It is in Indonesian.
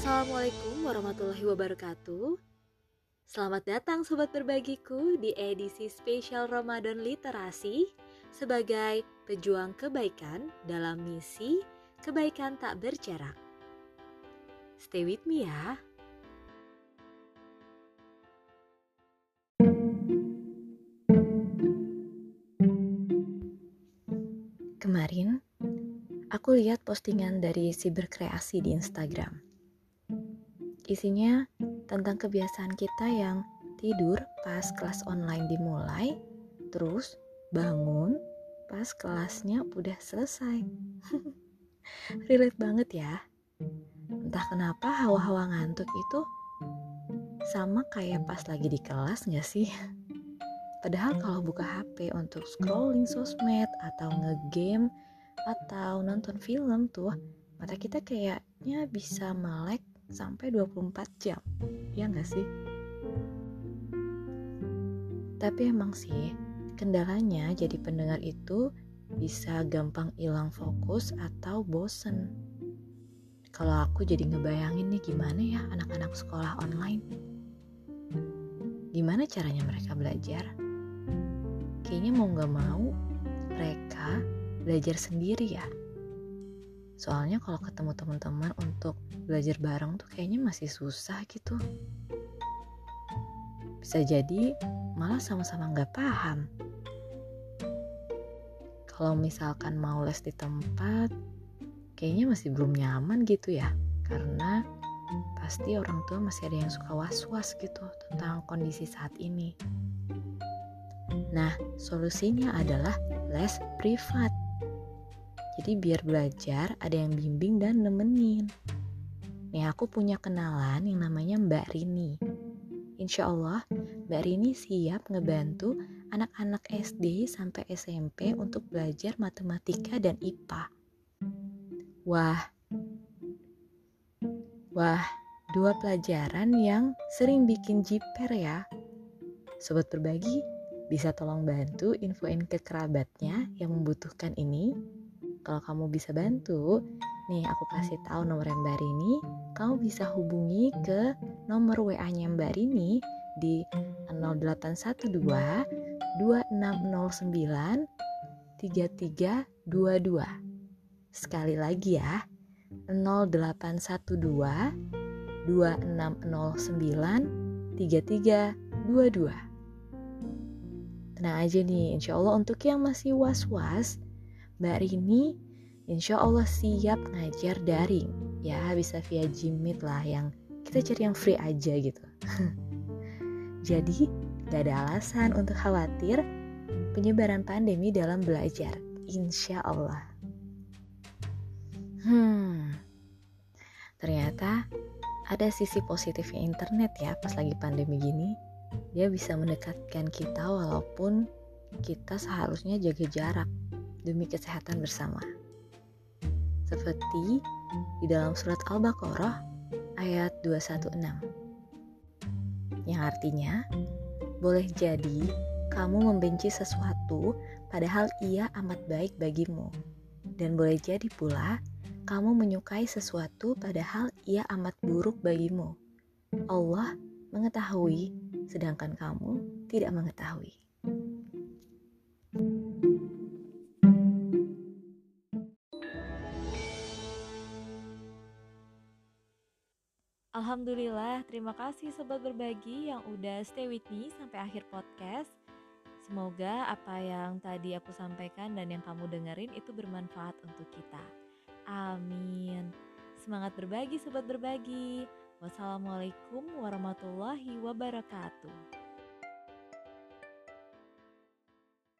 Assalamualaikum warahmatullahi wabarakatuh. Selamat datang sobat berbagiku di edisi spesial Ramadan Literasi sebagai pejuang kebaikan dalam misi kebaikan tak berjarak. Stay with me ya. Kemarin, aku lihat postingan dari si berkreasi di Instagram. Isinya tentang kebiasaan kita yang tidur pas kelas online dimulai, terus bangun pas kelasnya udah selesai. Relate banget ya. Entah kenapa hawa-hawa ngantuk itu sama kayak pas lagi di kelas gak sih? Padahal kalau buka HP untuk scrolling sosmed atau ngegame atau nonton film tuh mata kita kayaknya bisa melek sampai 24 jam. Ya nggak sih? Tapi emang sih kendalanya jadi pendengar itu bisa gampang hilang fokus atau bosen. Kalau aku jadi ngebayangin nih gimana ya anak-anak sekolah online. Gimana caranya mereka belajar? kayaknya mau gak mau mereka belajar sendiri ya. Soalnya kalau ketemu teman-teman untuk belajar bareng tuh kayaknya masih susah gitu. Bisa jadi malah sama-sama gak paham. Kalau misalkan mau les di tempat, kayaknya masih belum nyaman gitu ya. Karena pasti orang tua masih ada yang suka was-was gitu tentang kondisi saat ini. Nah, solusinya adalah les privat. Jadi biar belajar ada yang bimbing dan nemenin. Nih aku punya kenalan yang namanya Mbak Rini. Insya Allah Mbak Rini siap ngebantu anak-anak SD sampai SMP untuk belajar matematika dan IPA. Wah, wah, dua pelajaran yang sering bikin jiper ya. Sobat berbagi, bisa tolong bantu infoin ke kerabatnya yang membutuhkan ini. Kalau kamu bisa bantu, nih aku kasih tahu nomor Mbak Rini. Kamu bisa hubungi ke nomor WA-nya Mbak Rini di 0812 2609 3322. Sekali lagi ya, 0812 2609 3322. Tenang aja nih, insya Allah untuk yang masih was-was, Mbak Rini insya Allah siap ngajar daring. Ya bisa via Jimit lah yang kita cari yang free aja gitu. Jadi gak ada alasan untuk khawatir penyebaran pandemi dalam belajar. Insya Allah. Hmm, ternyata ada sisi positifnya internet ya pas lagi pandemi gini dia bisa mendekatkan kita walaupun kita seharusnya jaga jarak demi kesehatan bersama. Seperti di dalam surat Al-Baqarah ayat 216. Yang artinya, boleh jadi kamu membenci sesuatu padahal ia amat baik bagimu. Dan boleh jadi pula kamu menyukai sesuatu padahal ia amat buruk bagimu. Allah mengetahui sedangkan kamu tidak mengetahui. Alhamdulillah, terima kasih sobat berbagi yang udah stay with me sampai akhir podcast. Semoga apa yang tadi aku sampaikan dan yang kamu dengerin itu bermanfaat untuk kita. Amin. Semangat berbagi sobat berbagi. Wassalamualaikum warahmatullahi wabarakatuh.